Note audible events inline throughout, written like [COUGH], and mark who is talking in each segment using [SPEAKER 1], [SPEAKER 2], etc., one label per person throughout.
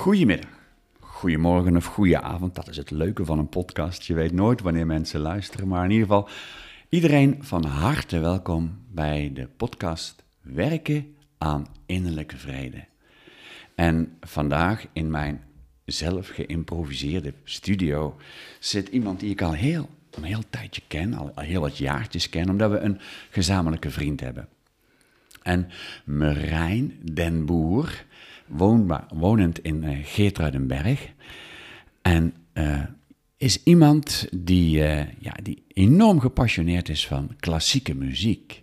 [SPEAKER 1] Goedemiddag, goedemorgen of goedenavond. Dat is het leuke van een podcast. Je weet nooit wanneer mensen luisteren, maar in ieder geval iedereen van harte welkom bij de podcast Werken aan innerlijke vrede. En vandaag in mijn zelf geïmproviseerde studio zit iemand die ik al heel, een heel tijdje ken, al, al heel wat jaartjes ken, omdat we een gezamenlijke vriend hebben. En Merijn den Boer, wonend in uh, Geertruidenberg. En uh, is iemand die, uh, ja, die enorm gepassioneerd is van klassieke muziek.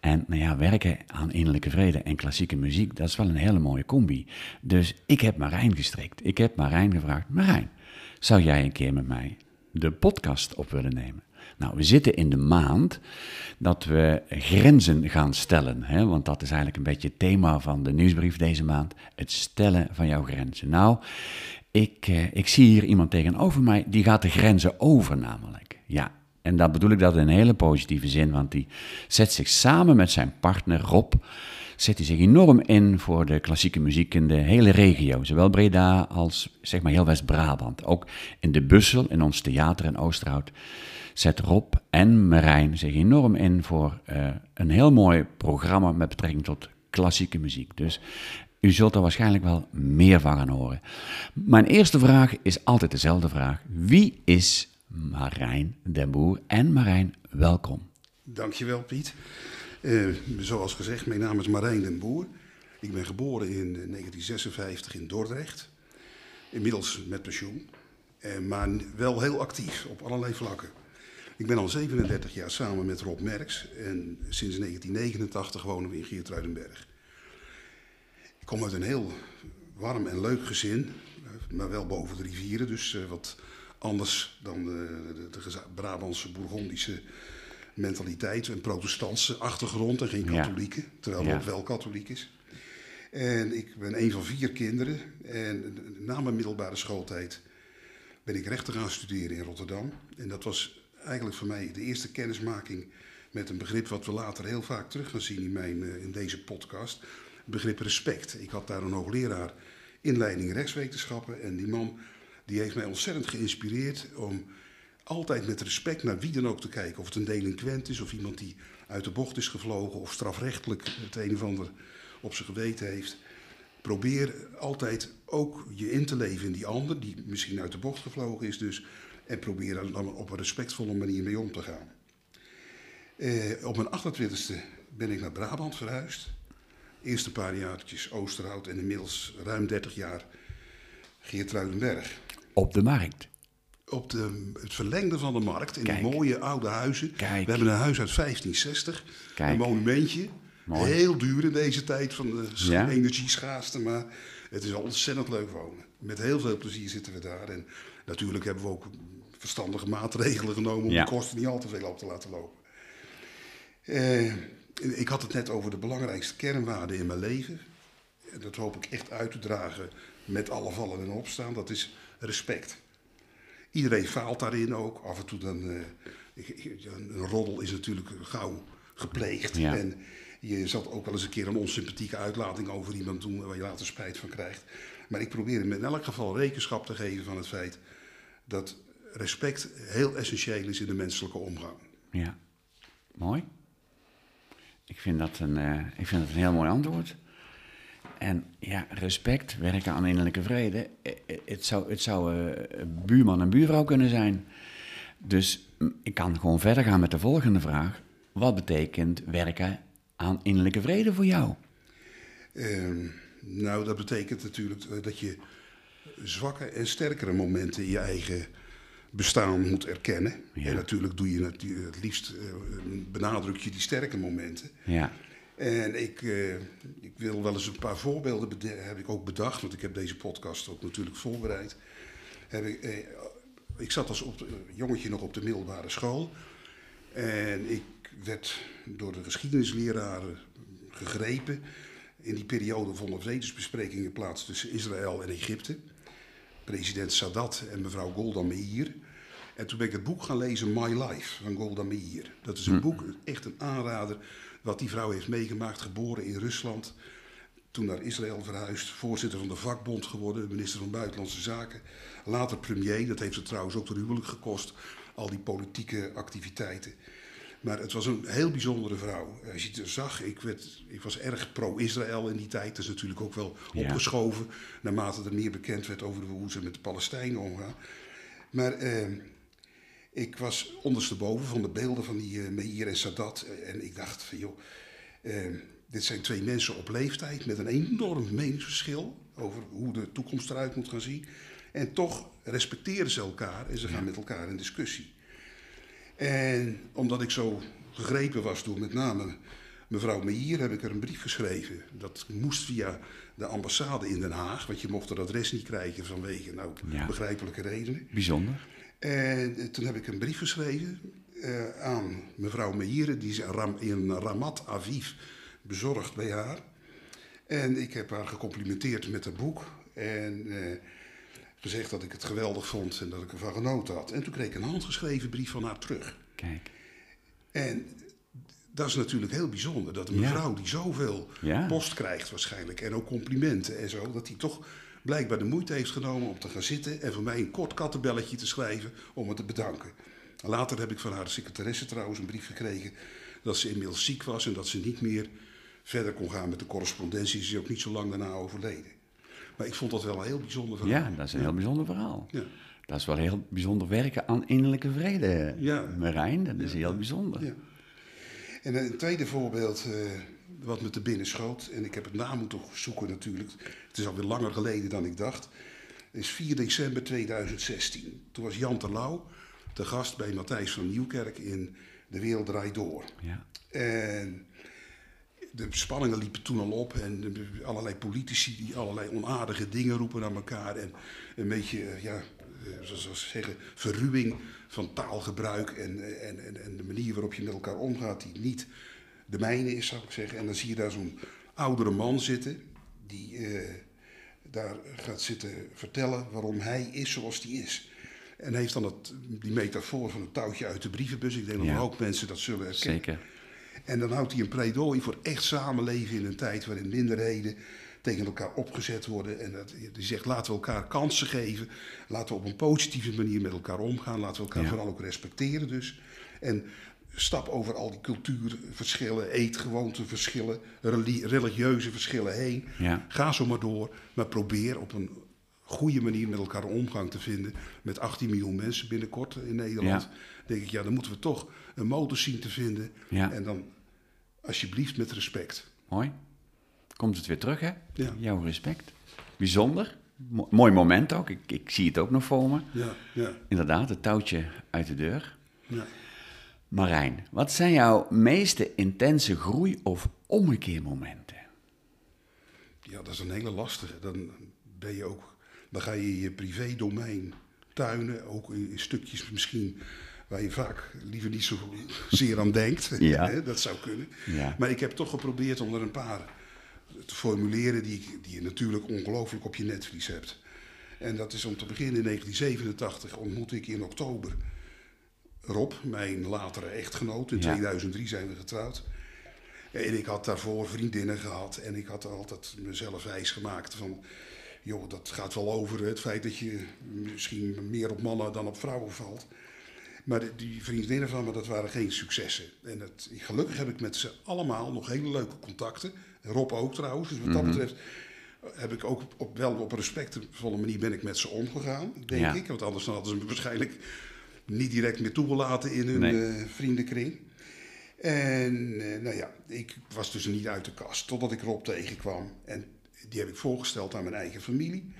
[SPEAKER 1] En nou ja, werken aan innerlijke vrede en klassieke muziek, dat is wel een hele mooie combi. Dus ik heb Marijn gestrikt. Ik heb Marijn gevraagd, Marijn, zou jij een keer met mij de podcast op willen nemen? Nou, we zitten in de maand dat we grenzen gaan stellen. Hè? Want dat is eigenlijk een beetje het thema van de nieuwsbrief deze maand. Het stellen van jouw grenzen. Nou, ik, eh, ik zie hier iemand tegenover mij, die gaat de grenzen over namelijk. Ja, en dat bedoel ik dat in een hele positieve zin, want die zet zich samen met zijn partner Rob, zet hij zich enorm in voor de klassieke muziek in de hele regio. Zowel Breda als zeg maar heel West-Brabant. Ook in de Bussel, in ons theater in Oosterhout, zet Rob en Marijn zich enorm in voor uh, een heel mooi programma met betrekking tot klassieke muziek. Dus u zult er waarschijnlijk wel meer van gaan horen. Mijn eerste vraag is altijd dezelfde vraag. Wie is Marijn den Boer? En Marijn, welkom.
[SPEAKER 2] Dankjewel Piet. Uh, zoals gezegd, mijn naam is Marijn den Boer. Ik ben geboren in 1956 in Dordrecht. Inmiddels met pensioen. Maar wel heel actief op allerlei vlakken. Ik ben al 37 jaar samen met Rob Merks en sinds 1989 wonen we in Geertruidenberg. Ik kom uit een heel warm en leuk gezin, maar wel boven de rivieren, dus uh, wat anders dan de, de, de Brabantse, Bourgondische mentaliteit, een protestantse achtergrond en geen katholieken, ja. terwijl Rob ja. wel katholiek is. En ik ben een van vier kinderen en na mijn middelbare schooltijd ben ik rechten gaan studeren in Rotterdam. En dat was eigenlijk voor mij de eerste kennismaking met een begrip wat we later heel vaak terug gaan zien in, mijn, in deze podcast. Het begrip respect. Ik had daar een hoogleraar inleiding rechtswetenschappen en die man die heeft mij ontzettend geïnspireerd om altijd met respect naar wie dan ook te kijken. Of het een delinquent is of iemand die uit de bocht is gevlogen of strafrechtelijk het een of ander op zijn geweten heeft. Probeer altijd ook je in te leven in die ander, die misschien uit de bocht gevlogen is dus. En probeer er dan op een respectvolle manier mee om te gaan. Eh, op mijn 28e ben ik naar Brabant verhuisd. Eerst een paar jaartjes Oosterhout en inmiddels ruim 30 jaar Geertruidenberg.
[SPEAKER 1] Op de markt?
[SPEAKER 2] Op de, het verlengde van de markt, in
[SPEAKER 1] Kijk.
[SPEAKER 2] mooie oude huizen.
[SPEAKER 1] Kijk.
[SPEAKER 2] We hebben een huis uit 1560,
[SPEAKER 1] Kijk.
[SPEAKER 2] een monumentje.
[SPEAKER 1] Mooi.
[SPEAKER 2] Heel duur in deze tijd van de
[SPEAKER 1] Ja.
[SPEAKER 2] energieschaarste, maar het is ontzettend leuk wonen. Met heel veel plezier zitten we daar. En natuurlijk hebben we ook verstandige maatregelen genomen om
[SPEAKER 1] Ja.
[SPEAKER 2] de kosten niet al te veel op te laten lopen. Eh, ik had het net over de belangrijkste kernwaarden in mijn leven. En dat hoop ik echt uit te dragen met alle vallen en opstaan. Dat is respect. Iedereen faalt daarin ook. Af en toe dan. eh, een roddel is natuurlijk gauw gepleegd.
[SPEAKER 1] Ja.
[SPEAKER 2] En je zat ook wel eens een keer een onsympathieke uitlating over iemand doen waar je later spijt van krijgt. Maar ik probeer hem in elk geval rekenschap te geven van het feit dat respect heel essentieel is in de menselijke omgang.
[SPEAKER 1] Ja. Mooi. Ik vind dat een, eh, ik vind dat een heel mooi antwoord. En ja, respect, werken aan innerlijke vrede. Eh, eh, Het zou, het zou buurman en buurvrouw kunnen zijn. Dus ik kan gewoon verder gaan met de volgende vraag. Wat betekent werken aan innerlijke vrede voor jou?
[SPEAKER 2] Ehm, nou, dat betekent natuurlijk dat je zwakke en sterkere momenten in je eigen bestaan moet erkennen.
[SPEAKER 1] Ja.
[SPEAKER 2] En natuurlijk doe je het, het liefst, eh, benadruk je die sterke momenten.
[SPEAKER 1] Ja,
[SPEAKER 2] En ik, eh, ik wil wel eens een paar voorbeelden, heb ik ook bedacht, want ik heb deze podcast ook natuurlijk voorbereid. Heb ik, eh, ik zat als op, jongetje nog op de middelbare school. En ik werd door de geschiedenisleraren gegrepen. In die periode vonden vredesbesprekingen plaats tussen Israël en Egypte. President Sadat en mevrouw Golda Meir. En toen ben ik het boek gaan lezen, My Life, van Golda Meir. Dat is een boek, echt een aanrader, wat die vrouw heeft meegemaakt, geboren in Rusland. toen naar Israël verhuisd, voorzitter van de vakbond geworden, minister van Buitenlandse Zaken. Later premier, dat heeft ze trouwens ook de huwelijk gekost, al die politieke activiteiten. Maar het was een heel bijzondere vrouw. Als je het zag, ik, werd, ik was erg pro-Israël in die tijd. Dat is natuurlijk ook wel
[SPEAKER 1] Ja.
[SPEAKER 2] opgeschoven, naarmate er meer bekend werd over hoe ze met de Palestijnen omgaan. Maar eh, ik was ondersteboven van de beelden van die eh Meir en Sadat. eh, En ik dacht van joh, eh, dit zijn twee mensen op leeftijd met een enorm meningsverschil over hoe de toekomst eruit moet gaan zien. En toch respecteren ze elkaar en ze gaan met elkaar in discussie. En omdat ik zo gegrepen was door met name mevrouw Meir, heb ik er een brief geschreven. Dat moest via de ambassade in Den Haag, want je mocht het adres niet krijgen vanwege nou,
[SPEAKER 1] Ja.
[SPEAKER 2] begrijpelijke redenen.
[SPEAKER 1] Bijzonder.
[SPEAKER 2] En toen heb ik een brief geschreven eh, aan mevrouw Meijeren, die is in Ramat Aviv bezorgd bij haar. En ik heb haar gecomplimenteerd met het boek en eh, gezegd dat ik het geweldig vond en dat ik ervan genoten had. En toen kreeg ik een handgeschreven brief van haar terug.
[SPEAKER 1] Kijk.
[SPEAKER 2] En dat is natuurlijk heel bijzonder, dat een
[SPEAKER 1] Ja.
[SPEAKER 2] mevrouw die zoveel
[SPEAKER 1] Ja.
[SPEAKER 2] post krijgt waarschijnlijk en ook complimenten en zo, dat die toch blijkbaar de moeite heeft genomen om te gaan zitten en voor mij een kort kattenbelletje te schrijven om me te bedanken. Later heb ik van haar secretaresse trouwens een brief gekregen dat ze inmiddels ziek was en dat ze niet meer verder kon gaan met de correspondentie. Ze is ook niet zo lang daarna overleden. Maar ik vond dat wel een heel bijzonder verhaal.
[SPEAKER 1] Ja, dat is een heel bijzonder verhaal.
[SPEAKER 2] Ja.
[SPEAKER 1] Dat is wel heel bijzonder werken aan innerlijke vrede,
[SPEAKER 2] Ja.
[SPEAKER 1] Marijn. Dat is heel bijzonder.
[SPEAKER 2] Ja. En een tweede voorbeeld eh, wat me te binnen schoot, en ik heb het na moeten zoeken natuurlijk, het is alweer langer geleden dan ik dacht, is 4 december 2016. Toen was Jan Terlouw te gast bij Matthijs van Nieuwkerk in De Wereld Draait Door.
[SPEAKER 1] Ja.
[SPEAKER 2] En de spanningen liepen toen al op en allerlei politici die allerlei onaardige dingen roepen naar elkaar. En een beetje, eh, ja, eh, zoals we zeggen, verruwing van taalgebruik en, en, en, en de manier waarop je met elkaar omgaat die niet de mijne is, zou ik zeggen. En dan zie je daar zo'n oudere man zitten die eh, daar gaat zitten vertellen waarom hij is zoals hij is. En heeft dan het, die metafoor van het touwtje uit de brievenbus. Ik denk dat
[SPEAKER 1] Ja.
[SPEAKER 2] hoop mensen dat zullen herkennen.
[SPEAKER 1] Zeker.
[SPEAKER 2] En dan houdt hij een pleidooi voor echt samenleven in een tijd waarin minderheden tegen elkaar opgezet worden. En dat, die zegt laten we elkaar kansen geven. Laten we op een positieve manier met elkaar omgaan. Laten we elkaar
[SPEAKER 1] Ja.
[SPEAKER 2] vooral ook respecteren dus. En stap over al die cultuurverschillen, eetgewoonteverschillen, reli- religieuze verschillen heen.
[SPEAKER 1] Ja.
[SPEAKER 2] Ga zo maar door. Maar probeer op een goede manier met elkaar omgang te vinden. Met 18 miljoen mensen binnenkort in Nederland.
[SPEAKER 1] Ja.
[SPEAKER 2] Denk ik, ja, dan moeten we toch een motor zien te vinden.
[SPEAKER 1] Ja.
[SPEAKER 2] En dan alsjeblieft met respect.
[SPEAKER 1] Mooi. Komt het weer terug, hè?
[SPEAKER 2] Ja.
[SPEAKER 1] Jouw respect. Bijzonder. Mo- mooi moment ook. Ik, ik zie het ook nog voor me.
[SPEAKER 2] Ja, ja,
[SPEAKER 1] Inderdaad, het touwtje uit de deur.
[SPEAKER 2] ja.
[SPEAKER 1] Marijn, wat zijn jouw meeste intense groei- of ommekeermomenten?
[SPEAKER 2] Ja, dat is een hele lastige. Dan ben je ook, dan ga je je privé-domein tuinen, ook in, in stukjes misschien waar je vaak liever niet zo zeer aan denkt. [LAUGHS]
[SPEAKER 1] Ja.
[SPEAKER 2] Hè, dat zou kunnen.
[SPEAKER 1] Ja.
[SPEAKER 2] Maar ik heb toch geprobeerd om er een paar te formuleren die, die je natuurlijk ongelooflijk op je netvlies hebt. En dat is om te beginnen in 1987 ontmoette ik in oktober Rob, mijn latere echtgenoot. In
[SPEAKER 1] Ja.
[SPEAKER 2] 2003 zijn we getrouwd. En ik had daarvoor vriendinnen gehad en ik had altijd mezelf wijs gemaakt van... joh, dat gaat wel over het feit dat je misschien meer op mannen dan op vrouwen valt. Maar die- die vriendinnen van me, dat waren geen successen. En het, gelukkig heb ik met ze allemaal nog hele leuke contacten. Rob ook trouwens. Dus wat dat betreft heb ik ook op, wel op een respectvolle manier ben ik met ze omgegaan, denk
[SPEAKER 1] Ja.
[SPEAKER 2] ik. Want anders hadden ze me waarschijnlijk niet direct meer toegelaten in hun
[SPEAKER 1] Nee.
[SPEAKER 2] eh, vriendenkring. En eh, nou ja, ik was dus niet uit de kast totdat ik Rob tegenkwam. En die heb ik voorgesteld aan mijn eigen familie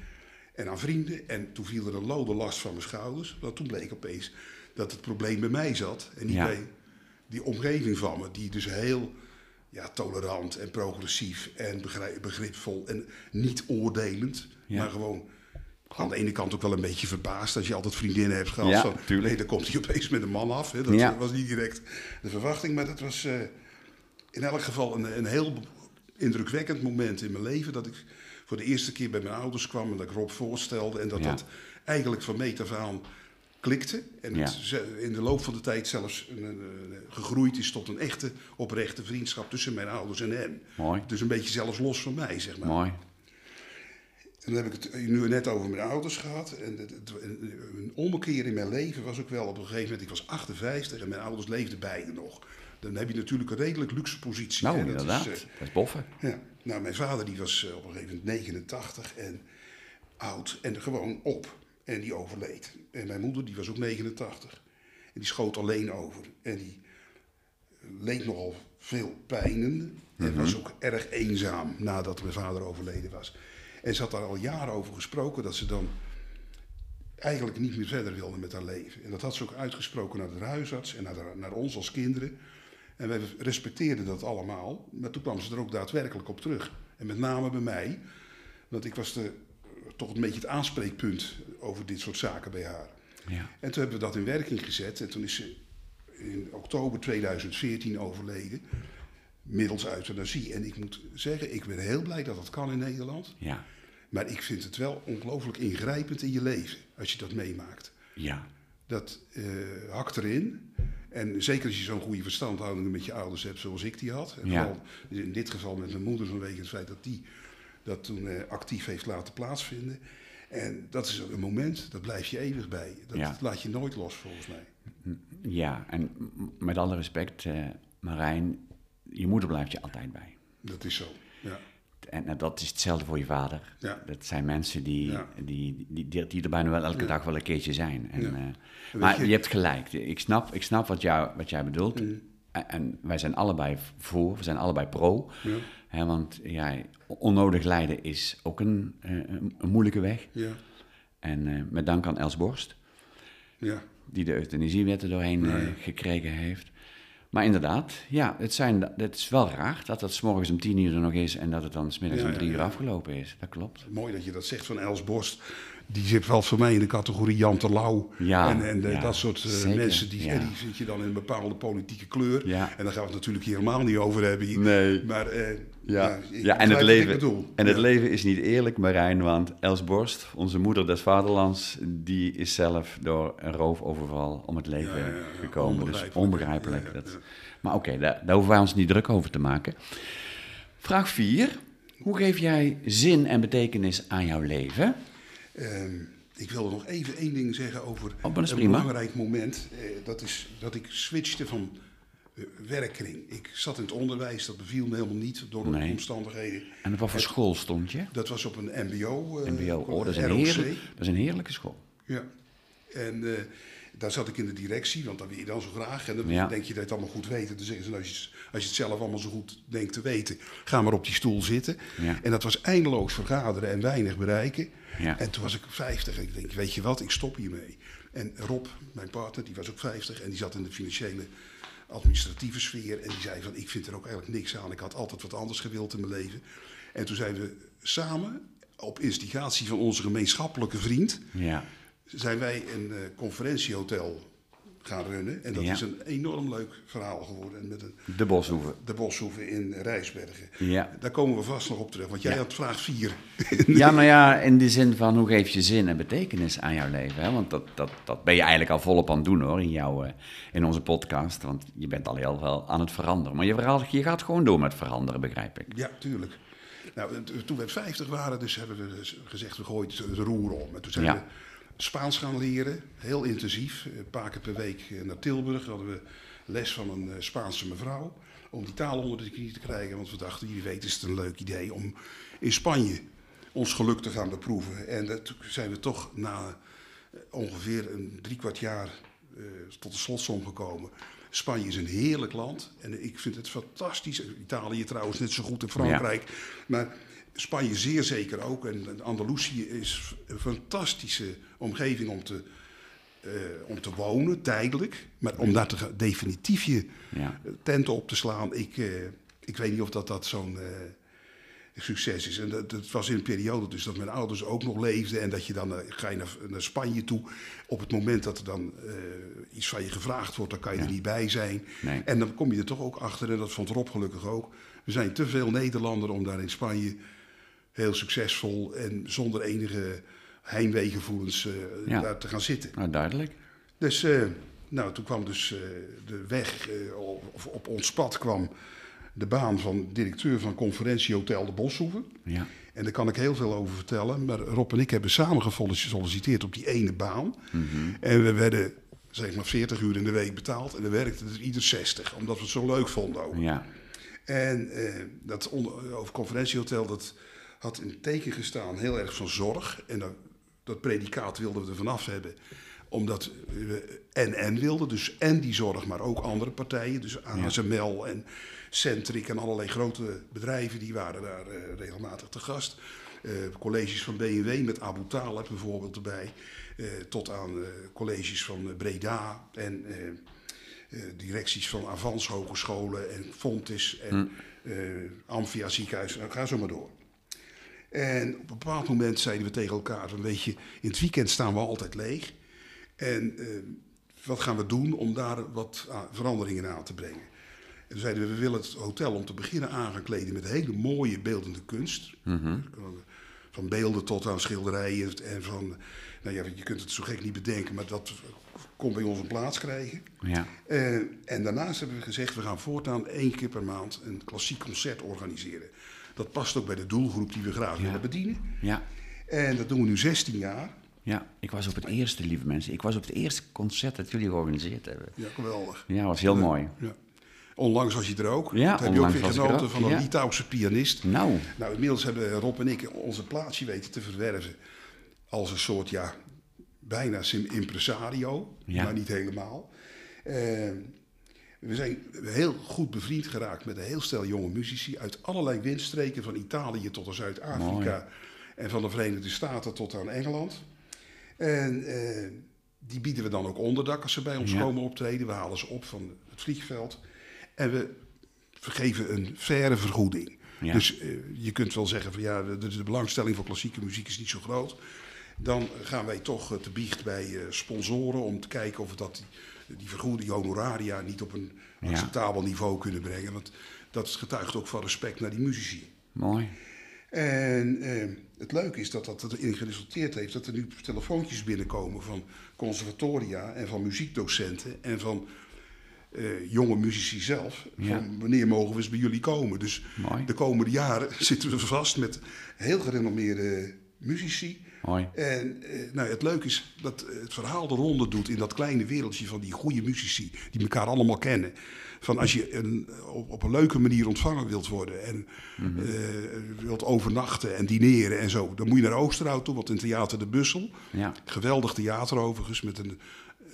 [SPEAKER 2] en aan vrienden. En toen viel er een lode last van mijn schouders. Want toen bleek opeens dat het probleem bij mij zat en niet
[SPEAKER 1] Ja.
[SPEAKER 2] bij die omgeving van me. Die dus heel ja, tolerant en progressief en begripvol en niet oordelend.
[SPEAKER 1] Ja.
[SPEAKER 2] Maar gewoon aan de ene kant ook wel een beetje verbaasd als je altijd vriendinnen hebt gehad.
[SPEAKER 1] Ja,
[SPEAKER 2] van, nee, dan komt hij opeens met een man af. Hè. Dat
[SPEAKER 1] Ja.
[SPEAKER 2] was niet direct de verwachting, maar dat was eh, in elk geval een, een heel indrukwekkend moment in mijn leven. Dat ik voor de eerste keer bij mijn ouders kwam en dat ik Rob voorstelde. En dat
[SPEAKER 1] Ja.
[SPEAKER 2] dat eigenlijk van meet af aan klikte. En het in de loop van de tijd zelfs een, gegroeid is tot een echte, oprechte vriendschap tussen mijn ouders en hem.
[SPEAKER 1] Mooi.
[SPEAKER 2] Dus een beetje zelfs los van mij, zeg maar.
[SPEAKER 1] Mooi.
[SPEAKER 2] En dan heb ik het nu net over mijn ouders gehad. En het, het- een, ommekeer in mijn leven was ook wel op een gegeven moment. Ik was 58 en mijn ouders leefden beide nog. Dan heb je natuurlijk een redelijk luxe positie.
[SPEAKER 1] Nou,
[SPEAKER 2] hè. Dat
[SPEAKER 1] inderdaad.
[SPEAKER 2] Is,
[SPEAKER 1] dat is boffen.
[SPEAKER 2] eh, ja. Nou, mijn vader die was eh, op een gegeven moment 89 en oud en gewoon op. En die overleed. En mijn moeder die was ook 89. En die schoot alleen over. En die leed nogal veel pijnen. En was ook erg eenzaam nadat mijn vader overleden was. En ze had daar al jaren over gesproken dat ze dan eigenlijk niet meer verder wilde met haar leven. En dat had ze ook uitgesproken naar de huisarts en naar, de- naar ons als kinderen. En wij respecteerden dat allemaal. Maar toen kwam ze er ook daadwerkelijk op terug. En met name bij mij. Want ik was de, toch een beetje het aanspreekpunt over dit soort zaken bij haar.
[SPEAKER 1] Ja.
[SPEAKER 2] En toen hebben we dat in werking gezet. En toen is ze in oktober 2014 overleden. Middels euthanasie. En ik moet zeggen, ik ben heel blij dat dat kan in Nederland.
[SPEAKER 1] Ja.
[SPEAKER 2] Maar ik vind het wel ongelooflijk ingrijpend in je leven. Als je dat meemaakt.
[SPEAKER 1] Ja.
[SPEAKER 2] Dat eh, hakt erin. En zeker als je zo'n goede verstandhouding met je ouders hebt zoals ik die had. En
[SPEAKER 1] Ja.
[SPEAKER 2] vooral in dit geval met mijn moeder vanwege het feit dat die dat toen eh, actief heeft laten plaatsvinden. En dat is een moment, dat blijf je eeuwig bij. Dat
[SPEAKER 1] Ja.
[SPEAKER 2] laat je nooit los volgens mij.
[SPEAKER 1] Ja, en met alle respect, eh, Marijn, je moeder blijft je altijd bij.
[SPEAKER 2] Dat is zo. Ja.
[SPEAKER 1] En eh, dat is hetzelfde voor je vader.
[SPEAKER 2] Ja.
[SPEAKER 1] Dat zijn mensen die,
[SPEAKER 2] Ja.
[SPEAKER 1] die, die, die, die er bijna wel elke dag wel een keertje zijn. En, maar
[SPEAKER 2] je-
[SPEAKER 1] je... hebt gelijk. Ik snap, ik snap wat, jou, wat jij bedoelt.
[SPEAKER 2] Mm.
[SPEAKER 1] En, en wij zijn allebei voor, we zijn allebei pro.
[SPEAKER 2] Ja.
[SPEAKER 1] Hè, want ja, onnodig lijden is ook een, eh, een, een moeilijke weg.
[SPEAKER 2] Ja.
[SPEAKER 1] En eh, met dank aan Els Borst,
[SPEAKER 2] Ja.
[SPEAKER 1] die de euthanasiewet er doorheen eh, gekregen heeft. Maar inderdaad, ja, het, zijn, het is wel raar dat het 's morgens om tien uur er nog is en dat het dan smiddags
[SPEAKER 2] Ja,
[SPEAKER 1] om drie uur afgelopen is. Dat klopt.
[SPEAKER 2] Mooi dat je dat zegt van Els Borst. Die zit wel voor mij in de categorie Jan Terlouw.
[SPEAKER 1] Ja,
[SPEAKER 2] en en eh,
[SPEAKER 1] ja,
[SPEAKER 2] dat soort eh, mensen, die,
[SPEAKER 1] ja.
[SPEAKER 2] die zit je dan in een bepaalde politieke kleur.
[SPEAKER 1] Ja.
[SPEAKER 2] En daar gaan we het natuurlijk hier helemaal niet over hebben. hier.
[SPEAKER 1] Nee.
[SPEAKER 2] Maar eh,
[SPEAKER 1] Ja, ja en, het leven, en het leven is niet eerlijk, Marijn, want Els Borst, onze moeder des vaderlands, die is zelf door een roofoverval om het leven gekomen. Dus
[SPEAKER 2] onbegrijpelijk.
[SPEAKER 1] onbegrijpelijk.
[SPEAKER 2] Ja, ja,
[SPEAKER 1] Dat-. Maar oké, daar, daar hoeven wij ons niet druk over te maken. Vraag 4. Hoe geef jij zin en betekenis aan jouw leven?
[SPEAKER 2] Ehm, ik wilde nog even één ding zeggen over
[SPEAKER 1] Oh,
[SPEAKER 2] een
[SPEAKER 1] prima.
[SPEAKER 2] belangrijk moment. Eh, dat is dat ik switchte van eh, werkkring. Ik zat in het onderwijs, dat beviel me helemaal niet door de
[SPEAKER 1] Nee.
[SPEAKER 2] omstandigheden.
[SPEAKER 1] En op wat voor school stond je?
[SPEAKER 2] Dat was op een mbo. eh,
[SPEAKER 1] MBO. Oh, dat is, een heerlijk, dat is een heerlijke school.
[SPEAKER 2] Ja. En daar zat ik in de directie, want dat wil je dan zo graag. En dan
[SPEAKER 1] Ja.
[SPEAKER 2] denk je dat je het allemaal goed weet. En dan zeggen ze, nou, als, je, als je het zelf allemaal zo goed denkt te weten, ga maar op die stoel zitten.
[SPEAKER 1] Ja.
[SPEAKER 2] En dat was eindeloos vergaderen en weinig bereiken.
[SPEAKER 1] Ja.
[SPEAKER 2] En toen was ik 50 en ik denk, weet je wat, ik stop hiermee. En Rob, mijn partner, die was ook 50 en die zat in de financiële administratieve sfeer. En die zei van, ik vind er ook eigenlijk niks aan. Ik had altijd wat anders gewild in mijn leven. En toen zijn we samen, op instigatie van onze gemeenschappelijke vriend,
[SPEAKER 1] Ja.
[SPEAKER 2] Zijn wij een eh, conferentiehotel gaan runnen. En dat
[SPEAKER 1] Ja.
[SPEAKER 2] is een enorm leuk verhaal geworden. En met een,
[SPEAKER 1] De Boshoeven.
[SPEAKER 2] de Boshoeven in Rijsbergen.
[SPEAKER 1] Ja.
[SPEAKER 2] Daar komen we vast nog op terug, want jij
[SPEAKER 1] Ja.
[SPEAKER 2] had vraag 4.
[SPEAKER 1] Ja, nou ja, in de zin van hoe geef je zin en betekenis aan jouw leven? Hè? Want dat, dat, dat ben je eigenlijk al volop aan het doen hoor, in, jouw, eh, in onze podcast. Want je bent al heel veel aan het veranderen. Maar je, verhaal- je gaat gewoon door met veranderen, begrijp ik.
[SPEAKER 2] Ja, tuurlijk. Nou, toen we 50 waren, dus hebben we dus gezegd, we gooien het het roer om. En toen zijn
[SPEAKER 1] Ja.
[SPEAKER 2] we Spaans gaan leren, heel intensief. Een paar keer per week eh, naar Tilburg hadden we les van een eh, Spaanse mevrouw. Om die taal onder de knie te krijgen. Want we dachten, wie weet is het een leuk idee om in Spanje ons geluk te gaan beproeven. En eh, toen zijn we toch na eh, ongeveer een drie kwart jaar eh, tot de slotsom gekomen. Spanje is een heerlijk land en ik vind het fantastisch. Italië trouwens net zo goed in Frankrijk. Maar Spanje zeer zeker ook. En Andalusië is een fantastische omgeving om te, eh, om te wonen, tijdelijk. Maar om daar te definitief je
[SPEAKER 1] Ja.
[SPEAKER 2] tenten op te slaan, ik, eh, ik weet niet of dat, dat zo'n eh, succes is. En dat, dat was in een periode dus dat mijn ouders ook nog leefden. En dat je dan ga je naar, naar Spanje toe. Op het moment dat er dan iets van je gevraagd wordt, dan kan je
[SPEAKER 1] Ja.
[SPEAKER 2] er niet bij zijn.
[SPEAKER 1] Nee.
[SPEAKER 2] En dan kom je er toch ook achter, en dat vond Rob gelukkig ook. We zijn te veel Nederlander om daar in Spanje heel succesvol en zonder enige heimweegevoelens eh
[SPEAKER 1] Ja.
[SPEAKER 2] daar te gaan zitten.
[SPEAKER 1] Nou, duidelijk.
[SPEAKER 2] Dus eh, nou, toen kwam dus eh, de weg, of op ons pad kwam de baan van directeur van conferentiehotel De Boshoeven.
[SPEAKER 1] Ja.
[SPEAKER 2] En daar kan ik heel veel over vertellen. Maar Rob en ik hebben samen gesolliciteerd op die ene baan. En we werden zeg maar 40 uur in de week betaald. En dan werkte er ieder 60, omdat we het zo leuk vonden ook.
[SPEAKER 1] Ja.
[SPEAKER 2] En dat onder, over conferentiehotel, dat had in het teken gestaan heel erg van zorg. En dat, dat predicaat wilden we er vanaf hebben omdat we en-en wilden. Dus en die zorg, maar ook andere partijen. Dus ASML en Centric en allerlei grote bedrijven... die waren daar eh, regelmatig te gast. Eh, colleges van BMW met Abu Talib bijvoorbeeld erbij. Eh, tot aan colleges van Breda en... directies van Avans Hogescholen en Fontis en eh Amphia Ziekenhuis. Nou, ga zo maar door. En op een bepaald moment zeiden we tegen elkaar: van, Weet je, in het weekend staan we altijd leeg. En eh, wat gaan we doen om daar wat aan- veranderingen aan te brengen? En toen zeiden we: We willen het hotel om te beginnen aan gaan kleden met hele mooie beeldende kunst. Van beelden tot aan schilderijen. En van, nou ja, je kunt het zo gek niet bedenken, maar dat kon bij ons een plaats krijgen.
[SPEAKER 1] Ja.
[SPEAKER 2] Eh, en daarnaast hebben we gezegd, we gaan voortaan één keer per maand een klassiek concert organiseren. Dat past ook bij de doelgroep die we graag willen bedienen.
[SPEAKER 1] Ja.
[SPEAKER 2] En dat doen we nu 16 jaar.
[SPEAKER 1] Ja. Ik was op het eerste, lieve mensen. Ik was op het eerste concert dat jullie georganiseerd hebben.
[SPEAKER 2] Ja, geweldig.
[SPEAKER 1] Ja, was heel mooi.
[SPEAKER 2] Ja. Onlangs was je er ook.
[SPEAKER 1] Ja,
[SPEAKER 2] Toen heb je ook weer
[SPEAKER 1] er
[SPEAKER 2] genoten van een
[SPEAKER 1] ja.
[SPEAKER 2] Litouwse pianist.
[SPEAKER 1] Nou.
[SPEAKER 2] Nou, inmiddels hebben Rob en ik onze plaatsje weten te verwerven. Als een soort, ja, bijna sim impresario.
[SPEAKER 1] Ja.
[SPEAKER 2] Maar niet helemaal. Eh, we zijn heel goed bevriend geraakt met een heel stel jonge muzici. Uit allerlei windstreken, van Italië tot aan Zuid-Afrika. En van de Verenigde Staten tot aan Engeland. En eh, die bieden we dan ook onderdak als ze bij ons
[SPEAKER 1] Ja.
[SPEAKER 2] komen optreden. We halen ze op van het vliegveld. En we vergeven een faire vergoeding.
[SPEAKER 1] Ja.
[SPEAKER 2] Dus eh, je kunt wel zeggen van ja, de, de belangstelling voor klassieke muziek is niet zo groot. Dan gaan wij toch eh, te biecht bij eh, sponsoren om te kijken of dat, die, vergoeding, die honoraria, niet op een acceptabel niveau kunnen brengen. Want dat getuigt ook van respect naar die muzici.
[SPEAKER 1] Mooi.
[SPEAKER 2] En eh, het leuke is dat dat erin geresulteerd heeft dat er nu telefoontjes binnenkomen van conservatoria en van muziekdocenten en van eh, jonge muzici zelf.
[SPEAKER 1] Ja.
[SPEAKER 2] Van wanneer mogen we eens bij jullie komen? Dus
[SPEAKER 1] Mooi.
[SPEAKER 2] de komende jaren [LAUGHS] zitten we vast met heel gerenommeerde muzici.
[SPEAKER 1] Mooi.
[SPEAKER 2] En eh, nou, het leuke is dat eh, het verhaal de ronde doet in dat kleine wereldje van die goede muzici, die elkaar allemaal kennen. Van als je een, op, op een leuke manier ontvangen wilt worden en
[SPEAKER 1] Mhm.
[SPEAKER 2] eh, wilt overnachten en dineren en zo, dan moet je naar Oosterhout toe, want in Theater de Bussel,
[SPEAKER 1] Ja.
[SPEAKER 2] geweldig theater overigens, met een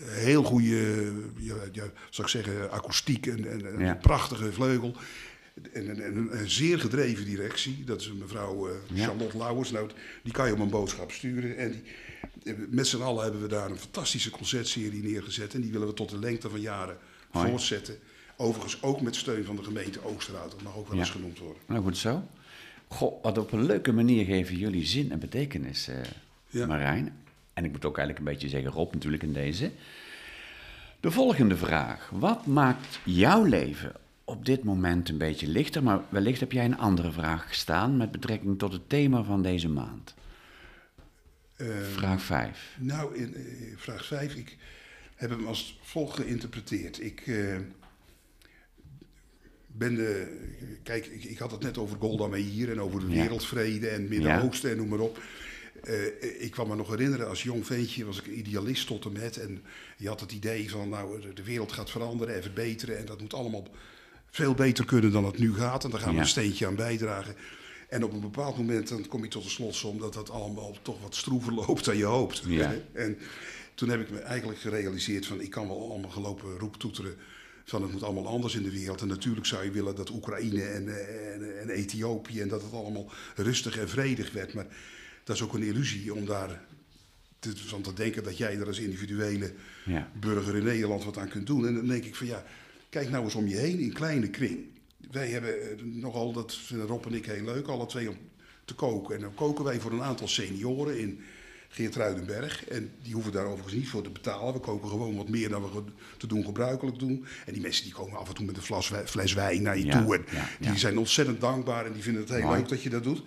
[SPEAKER 2] heel goede, ja, ja, zou ik zeggen, akoestiek en, en, en
[SPEAKER 1] Ja.
[SPEAKER 2] een prachtige vleugel. En, en, en een, een zeer gedreven directie. Dat is mevrouw eh. Charlotte Lauwers. Nou, die kan je op een boodschap sturen. En die, eh, met z'n allen hebben we daar een fantastische concertserie neergezet. En die willen we tot de lengte van jaren voortzetten. Overigens ook met steun van de gemeente Oosterhout. Dat mag ook wel eens genoemd worden.
[SPEAKER 1] Nou, goed zo. Goh, wat op een leuke manier geven jullie zin en betekenis,
[SPEAKER 2] Ja.
[SPEAKER 1] Marijn. En ik moet ook eigenlijk een beetje zeggen Rob natuurlijk in deze. De volgende vraag. Wat maakt jouw leven op dit moment een beetje lichter? Maar wellicht heb jij een andere vraag staan met betrekking tot het thema van deze maand.
[SPEAKER 2] Eh,
[SPEAKER 1] Vraag 5.
[SPEAKER 2] Nou, in eh, vraag 5, ik heb hem als volgt geïnterpreteerd. Ik eh, ben de. Kijk, ik, ik had het net over Golda Meir en over de
[SPEAKER 1] Ja.
[SPEAKER 2] wereldvrede en het Midden-Oosten en noem maar op. Eh, ik kan me nog herinneren, als jong ventje was ik idealist tot en met. En je had het idee van, nou, de wereld gaat veranderen en verbeteren. En dat moet allemaal veel beter kunnen dan het nu gaat. En daar gaan we
[SPEAKER 1] Ja.
[SPEAKER 2] een steentje aan bijdragen. En op een bepaald moment dan kom je tot de slotsom dat dat allemaal toch wat stroever [LAUGHS] loopt dan je hoopt.
[SPEAKER 1] Ja.
[SPEAKER 2] En toen heb ik me eigenlijk gerealiseerd van ik kan wel allemaal gelopen roeptoeteren van het moet allemaal anders in de wereld. En natuurlijk zou je willen dat Oekraïne en, en, en Ethiopië en dat het allemaal rustig en vredig werd. Maar dat is ook een illusie om daar te, van te denken dat jij er als individuele
[SPEAKER 1] Ja.
[SPEAKER 2] burger in Nederland wat aan kunt doen. En dan denk ik van ja, kijk nou eens om je heen in kleine kring. Wij hebben eh, nogal, dat vinden Rob en ik heel leuk, alle twee om te koken. En dan koken wij voor een aantal senioren in Geertruidenberg. En die hoeven daar overigens niet voor te betalen. We koken gewoon wat meer dan we te doen gebruikelijk doen. En die mensen die komen af en toe met een fles, fles wijn naar je
[SPEAKER 1] Ja,
[SPEAKER 2] toe. En
[SPEAKER 1] ja,
[SPEAKER 2] die zijn ontzettend dankbaar en die vinden het heel
[SPEAKER 1] Mooi.
[SPEAKER 2] leuk dat je dat doet.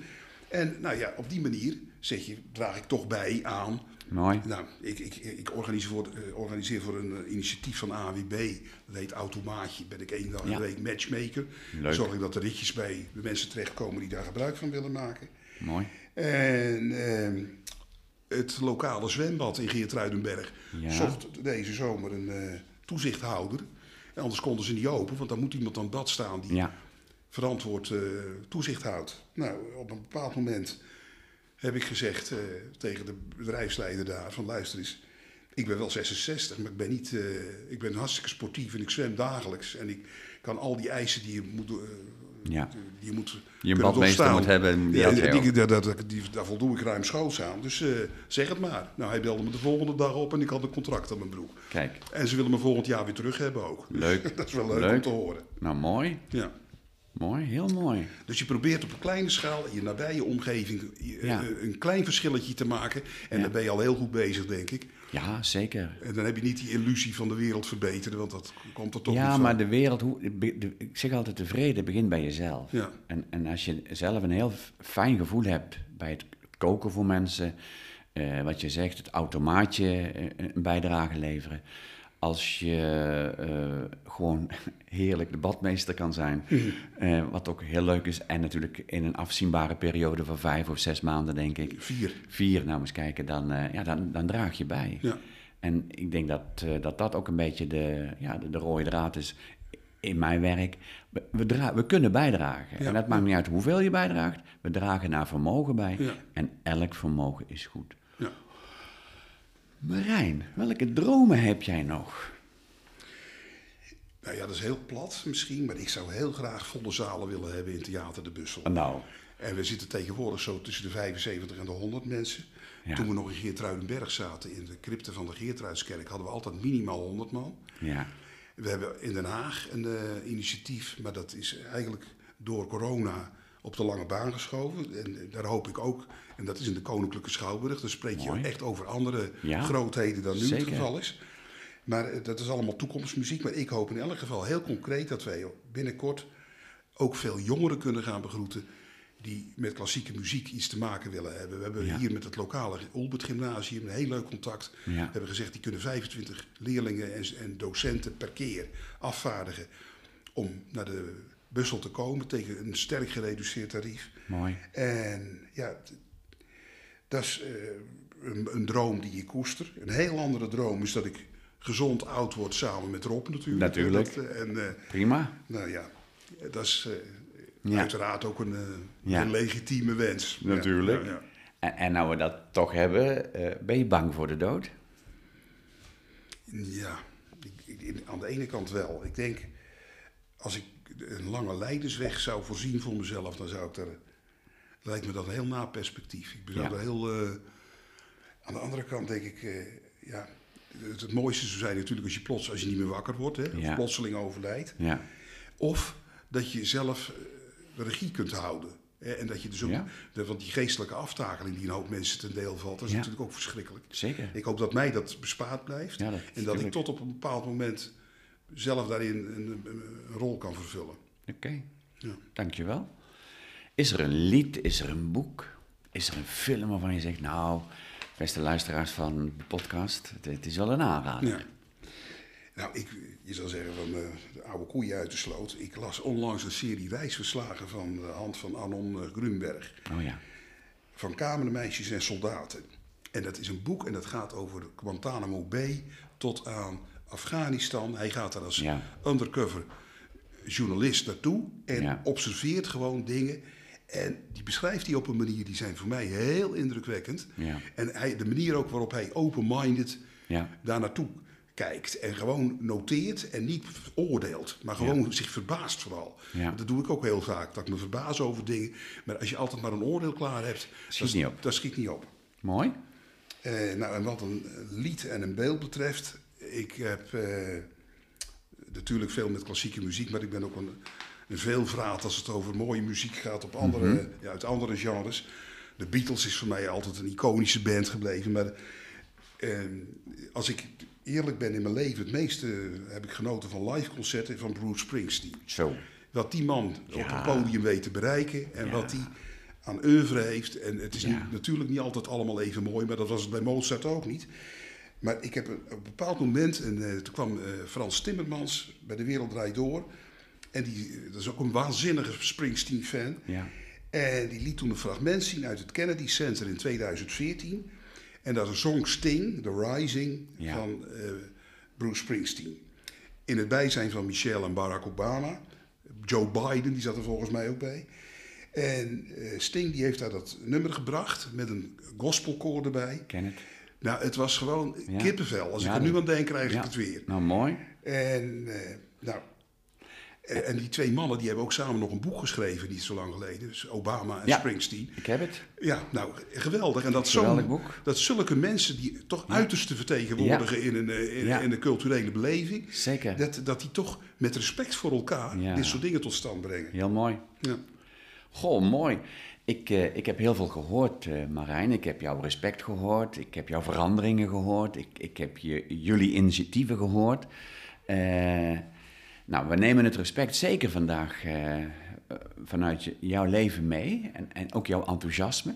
[SPEAKER 2] En nou ja, op die manier zeg je, draag ik toch bij aan
[SPEAKER 1] Mooi.
[SPEAKER 2] Nou, ik, ik, ik organiseer, voor, eh, organiseer voor een eh, initiatief van AWB. Dat heet Automaatje. Ben ik één dag in
[SPEAKER 1] Ja.
[SPEAKER 2] de week matchmaker.
[SPEAKER 1] Leuk.
[SPEAKER 2] Zorg ik dat er ritjes bij de mensen terechtkomen die daar gebruik van willen maken.
[SPEAKER 1] Mooi.
[SPEAKER 2] En ehm, het lokale zwembad in Geertruidenberg
[SPEAKER 1] Ja.
[SPEAKER 2] zocht deze zomer een eh, toezichthouder. En anders konden ze niet open, want dan moet iemand aan het bad staan die
[SPEAKER 1] Ja.
[SPEAKER 2] verantwoord toezicht houdt. Nou, op een bepaald moment heb ik gezegd eh, tegen de bedrijfsleider daar van luister eens, ik ben wel 66, maar ik ben niet, eh, ik ben hartstikke sportief en ik zwem dagelijks en ik kan al die eisen die je moet,
[SPEAKER 1] Ja.
[SPEAKER 2] die je moet
[SPEAKER 1] Je een badmeester moet hebben. Die
[SPEAKER 2] Ja, die, daar, daar, die- daar voldoe ik ruimschoots aan. Dus zeg het maar. Nou, hij belde me de volgende dag op en ik had een contract aan mijn broek.
[SPEAKER 1] Kijk,
[SPEAKER 2] En ze willen me volgend jaar weer terug hebben ook.
[SPEAKER 1] Leuk. [LAUGHS]
[SPEAKER 2] dat is wel leuk,
[SPEAKER 1] Leuk.
[SPEAKER 2] om te horen.
[SPEAKER 1] nou mooi.
[SPEAKER 2] Ja.
[SPEAKER 1] Mooi, heel mooi.
[SPEAKER 2] Dus je probeert op een kleine schaal in je nabije omgeving eh,
[SPEAKER 1] Ja.
[SPEAKER 2] een klein verschilletje te maken. En
[SPEAKER 1] Ja.
[SPEAKER 2] dan ben je al heel goed bezig, denk ik.
[SPEAKER 1] Ja, zeker.
[SPEAKER 2] En dan heb je niet die illusie van de wereld verbeteren, want dat komt er toch niet
[SPEAKER 1] Ja, maar de wereld, hoe, de- de- ik zeg altijd, de vrede begint bij jezelf.
[SPEAKER 2] Ja.
[SPEAKER 1] En, en als je zelf een heel fijn gevoel hebt bij het koken voor mensen, eh, wat je zegt, het automaatje eh, een bijdrage leveren. Als je eh, gewoon [LAUGHS] heerlijk de badmeester kan zijn, eh, wat ook heel leuk is. En natuurlijk in een afzienbare periode van vijf of zes maanden, denk ik.
[SPEAKER 2] Vier.
[SPEAKER 1] Vier, nou eens kijken, dan, eh, ja, dan, dan draag je bij.
[SPEAKER 2] Ja.
[SPEAKER 1] En ik denk dat, dat dat ook een beetje de, ja, de, de rode draad is in mijn werk. We, we, dra- we kunnen bijdragen.
[SPEAKER 2] Ja.
[SPEAKER 1] En dat maakt niet uit hoeveel je bijdraagt. We dragen naar vermogen bij.
[SPEAKER 2] Ja.
[SPEAKER 1] En elk vermogen is goed.
[SPEAKER 2] Ja.
[SPEAKER 1] Marijn, welke dromen heb jij nog?
[SPEAKER 2] Nou ja, dat is heel plat misschien, maar ik zou heel graag volle zalen willen hebben in Theater de Bussel.
[SPEAKER 1] Nou,
[SPEAKER 2] En we zitten tegenwoordig zo tussen de 75 en de 100 mensen.
[SPEAKER 1] Ja.
[SPEAKER 2] Toen we nog in Geertruidenberg zaten, in de crypte van de Geertruidskerk, hadden we altijd minimaal 100 man.
[SPEAKER 1] ja.
[SPEAKER 2] We hebben in Den Haag een eh, initiatief, maar dat is eigenlijk door corona op de lange baan geschoven. En eh, daar hoop ik ook, en dat is in de Koninklijke Schouwburg, dan spreek je echt over andere
[SPEAKER 1] Ja,
[SPEAKER 2] grootheden dan nu het geval is. Maar eh, dat is allemaal toekomstmuziek. Maar ik hoop in elk geval heel concreet dat wij binnenkort ook veel jongeren kunnen gaan begroeten die met klassieke muziek iets te maken willen hebben. We hebben
[SPEAKER 1] Ja.
[SPEAKER 2] hier met het lokale Olbert Gymnasium een heel leuk contact.
[SPEAKER 1] Ja.
[SPEAKER 2] We hebben gezegd, die kunnen 25 leerlingen en, en docenten per keer afvaardigen om naar de Bussel te komen tegen een sterk gereduceerd tarief.
[SPEAKER 1] Mooi.
[SPEAKER 2] En ja, dat is eh, een, een droom die ik koester. Een heel andere droom is dat ik gezond oud word samen met Rob natuurlijk.
[SPEAKER 1] Natuurlijk.
[SPEAKER 2] Dat, eh, en eh,
[SPEAKER 1] Prima.
[SPEAKER 2] nou ja, dat is
[SPEAKER 1] Ja.
[SPEAKER 2] uiteraard ook een,
[SPEAKER 1] Ja.
[SPEAKER 2] een legitieme wens.
[SPEAKER 1] Natuurlijk.
[SPEAKER 2] ja.
[SPEAKER 1] En, en nou we dat toch hebben, ben je bang voor de dood?
[SPEAKER 2] Ja, ik, ik- aan de ene kant wel. Ik denk, als ik een lange leidersweg zou voorzien voor mezelf, dan zou ik daar... Lijkt me dat een heel na perspectief. Ik ben
[SPEAKER 1] Ja.
[SPEAKER 2] daar heel... eh, aan de andere kant denk ik, eh, ja... Het, het mooiste zou zijn natuurlijk als je plots, als je niet meer wakker wordt, hè, of plotseling overlijdt.
[SPEAKER 1] Ja.
[SPEAKER 2] Of dat je zelf eh, de regie kunt houden. Hè, en dat je dus ook, de, want die geestelijke aftakeling die een hoop mensen ten deel valt, dat is natuurlijk ook verschrikkelijk.
[SPEAKER 1] Zeker.
[SPEAKER 2] Ik hoop dat mij dat bespaard blijft.
[SPEAKER 1] Dat-
[SPEAKER 2] en dat ik tot op een bepaald moment zelf daarin een, een- een rol kan vervullen.
[SPEAKER 1] Oké,
[SPEAKER 2] Ja.
[SPEAKER 1] dankjewel. Is er een lied, is er een boek, is er een film waarvan je zegt, nou, beste luisteraars van de podcast, het, het is wel een aanrader.
[SPEAKER 2] Ja. Nou, ik, je zou zeggen van eh, de oude koeien uit de sloot. Ik las onlangs een serie reisverslagen van de hand van Anon eh, Grunberg.
[SPEAKER 1] Oh ja,
[SPEAKER 2] Van kamermeisjes en soldaten. En dat is een boek en dat gaat over Guantanamo Bay tot aan Afghanistan. Hij gaat daar als
[SPEAKER 1] Ja.
[SPEAKER 2] undercover journalist naartoe en
[SPEAKER 1] Ja.
[SPEAKER 2] observeert gewoon dingen. En die beschrijft hij op een manier die zijn voor mij heel indrukwekkend.
[SPEAKER 1] Ja.
[SPEAKER 2] En hij, de manier ook waarop hij open-minded
[SPEAKER 1] ja,
[SPEAKER 2] daar naartoe kijkt. En gewoon noteert en niet oordeelt, maar gewoon zich verbaast vooral.
[SPEAKER 1] Ja.
[SPEAKER 2] Dat doe ik ook heel vaak, dat ik me verbaas over dingen. Maar als je altijd maar een oordeel klaar hebt,
[SPEAKER 1] Schiet
[SPEAKER 2] dat, dat schiet niet op.
[SPEAKER 1] mooi.
[SPEAKER 2] Eh, nou, en wat een lied en een beeld betreft, ik heb eh, natuurlijk veel met klassieke muziek, maar ik ben ook een, een veelvraat als het over mooie muziek gaat op andere,
[SPEAKER 1] Mhm.
[SPEAKER 2] ja, uit andere genres. De Beatles is voor mij altijd een iconische band gebleven, maar eh, als ik eerlijk ben in mijn leven, het meeste heb ik genoten van live concerten van Bruce Springsteen.
[SPEAKER 1] Zo,
[SPEAKER 2] Wat die man op een podium weet te bereiken en
[SPEAKER 1] Ja.
[SPEAKER 2] wat die aan oeuvre heeft. En het is natuurlijk niet altijd allemaal even mooi, maar dat was het bij Mozart ook niet. Maar ik heb een- op een bepaald moment, en eh, toen kwam eh, Frans Timmermans bij De Wereld Draait Door. En die, eh, dat is ook een waanzinnige Springsteen-fan.
[SPEAKER 1] Ja.
[SPEAKER 2] En die liet toen een fragment zien uit het Kennedy Center in 2014. En dat zong Sting, The Rising,
[SPEAKER 1] Ja.
[SPEAKER 2] van Bruce Springsteen. In het bijzijn van Michelle en Barack Obama. Joe Biden, die zat er volgens mij ook bij. En Sting die heeft daar dat nummer gebracht met een gospelkoor erbij.
[SPEAKER 1] Ken het.
[SPEAKER 2] Nou, het was gewoon
[SPEAKER 1] Ja.
[SPEAKER 2] kippenvel. Als
[SPEAKER 1] Ja,
[SPEAKER 2] ik er nu aan denk, krijg ik het weer.
[SPEAKER 1] Nou, mooi.
[SPEAKER 2] En, eh, nou, en, die twee mannen die hebben ook samen nog een boek geschreven, niet zo lang geleden. Dus Obama en
[SPEAKER 1] Ja.
[SPEAKER 2] Springsteen.
[SPEAKER 1] Ik heb het.
[SPEAKER 2] Ja, nou, geweldig. En dat, zo'n-
[SPEAKER 1] boek.
[SPEAKER 2] dat zulke mensen die toch uiterste vertegenwoordigen in, een, eh, in, in de culturele beleving,
[SPEAKER 1] Zeker.
[SPEAKER 2] dat, dat die toch met respect voor elkaar dit soort dingen tot stand brengen.
[SPEAKER 1] Heel mooi.
[SPEAKER 2] Ja.
[SPEAKER 1] Goh, mooi. Ik, eh, ik heb heel veel gehoord, eh, Marijn. Ik heb jouw respect gehoord. Ik heb jouw veranderingen gehoord. Ik, ik heb je, jullie initiatieven gehoord. Eh, nou, we nemen het respect zeker vandaag vanuit je, jouw leven mee. En, en ook jouw enthousiasme.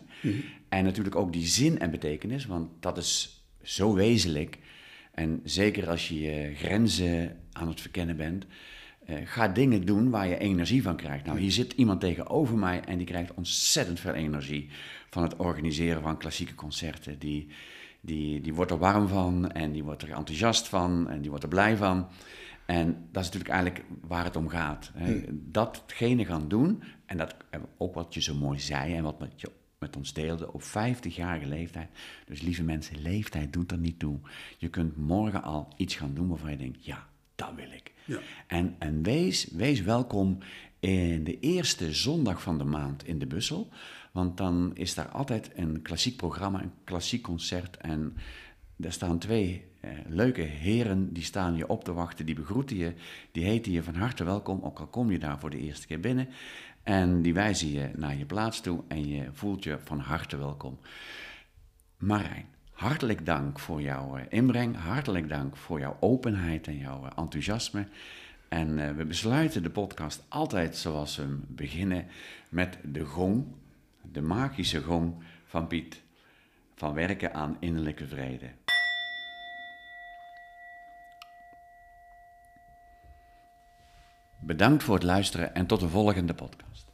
[SPEAKER 1] En natuurlijk ook die zin en betekenis, want dat is zo wezenlijk. En zeker als je je grenzen aan het verkennen bent, eh, ga dingen doen waar je energie van krijgt. Nou, hier zit iemand tegenover mij en die krijgt ontzettend veel energie van het organiseren van klassieke concerten. Die, die, die wordt er warm van en die wordt er enthousiast van en die wordt er blij van. En dat is natuurlijk eigenlijk waar het om gaat. Hè. Datgene gaan doen, en dat eh, ook wat je zo mooi zei en wat met je met ons deelde op 50-jarige leeftijd. Dus lieve mensen, leeftijd doet er niet toe. Je kunt morgen al iets gaan doen waarvan je denkt, ja, dat wil ik.
[SPEAKER 2] Ja.
[SPEAKER 1] En, en wees, wees welkom in de eerste zondag van de maand in de Bussel. Want dan is daar altijd een klassiek programma, een klassiek concert. En daar staan twee eh, leuke heren, die staan je op te wachten, die begroeten je. Die heten je van harte welkom, ook al kom je daar voor de eerste keer binnen. En die wijzen je naar je plaats toe en je voelt je van harte welkom. Marijn, hartelijk dank voor jouw eh, inbreng, hartelijk dank voor jouw openheid en jouw eh, enthousiasme. En eh, we besluiten de podcast altijd zoals we beginnen met de gong, de magische gong van Piet, van werken aan innerlijke vrede. Bedankt voor het luisteren en tot de volgende podcast.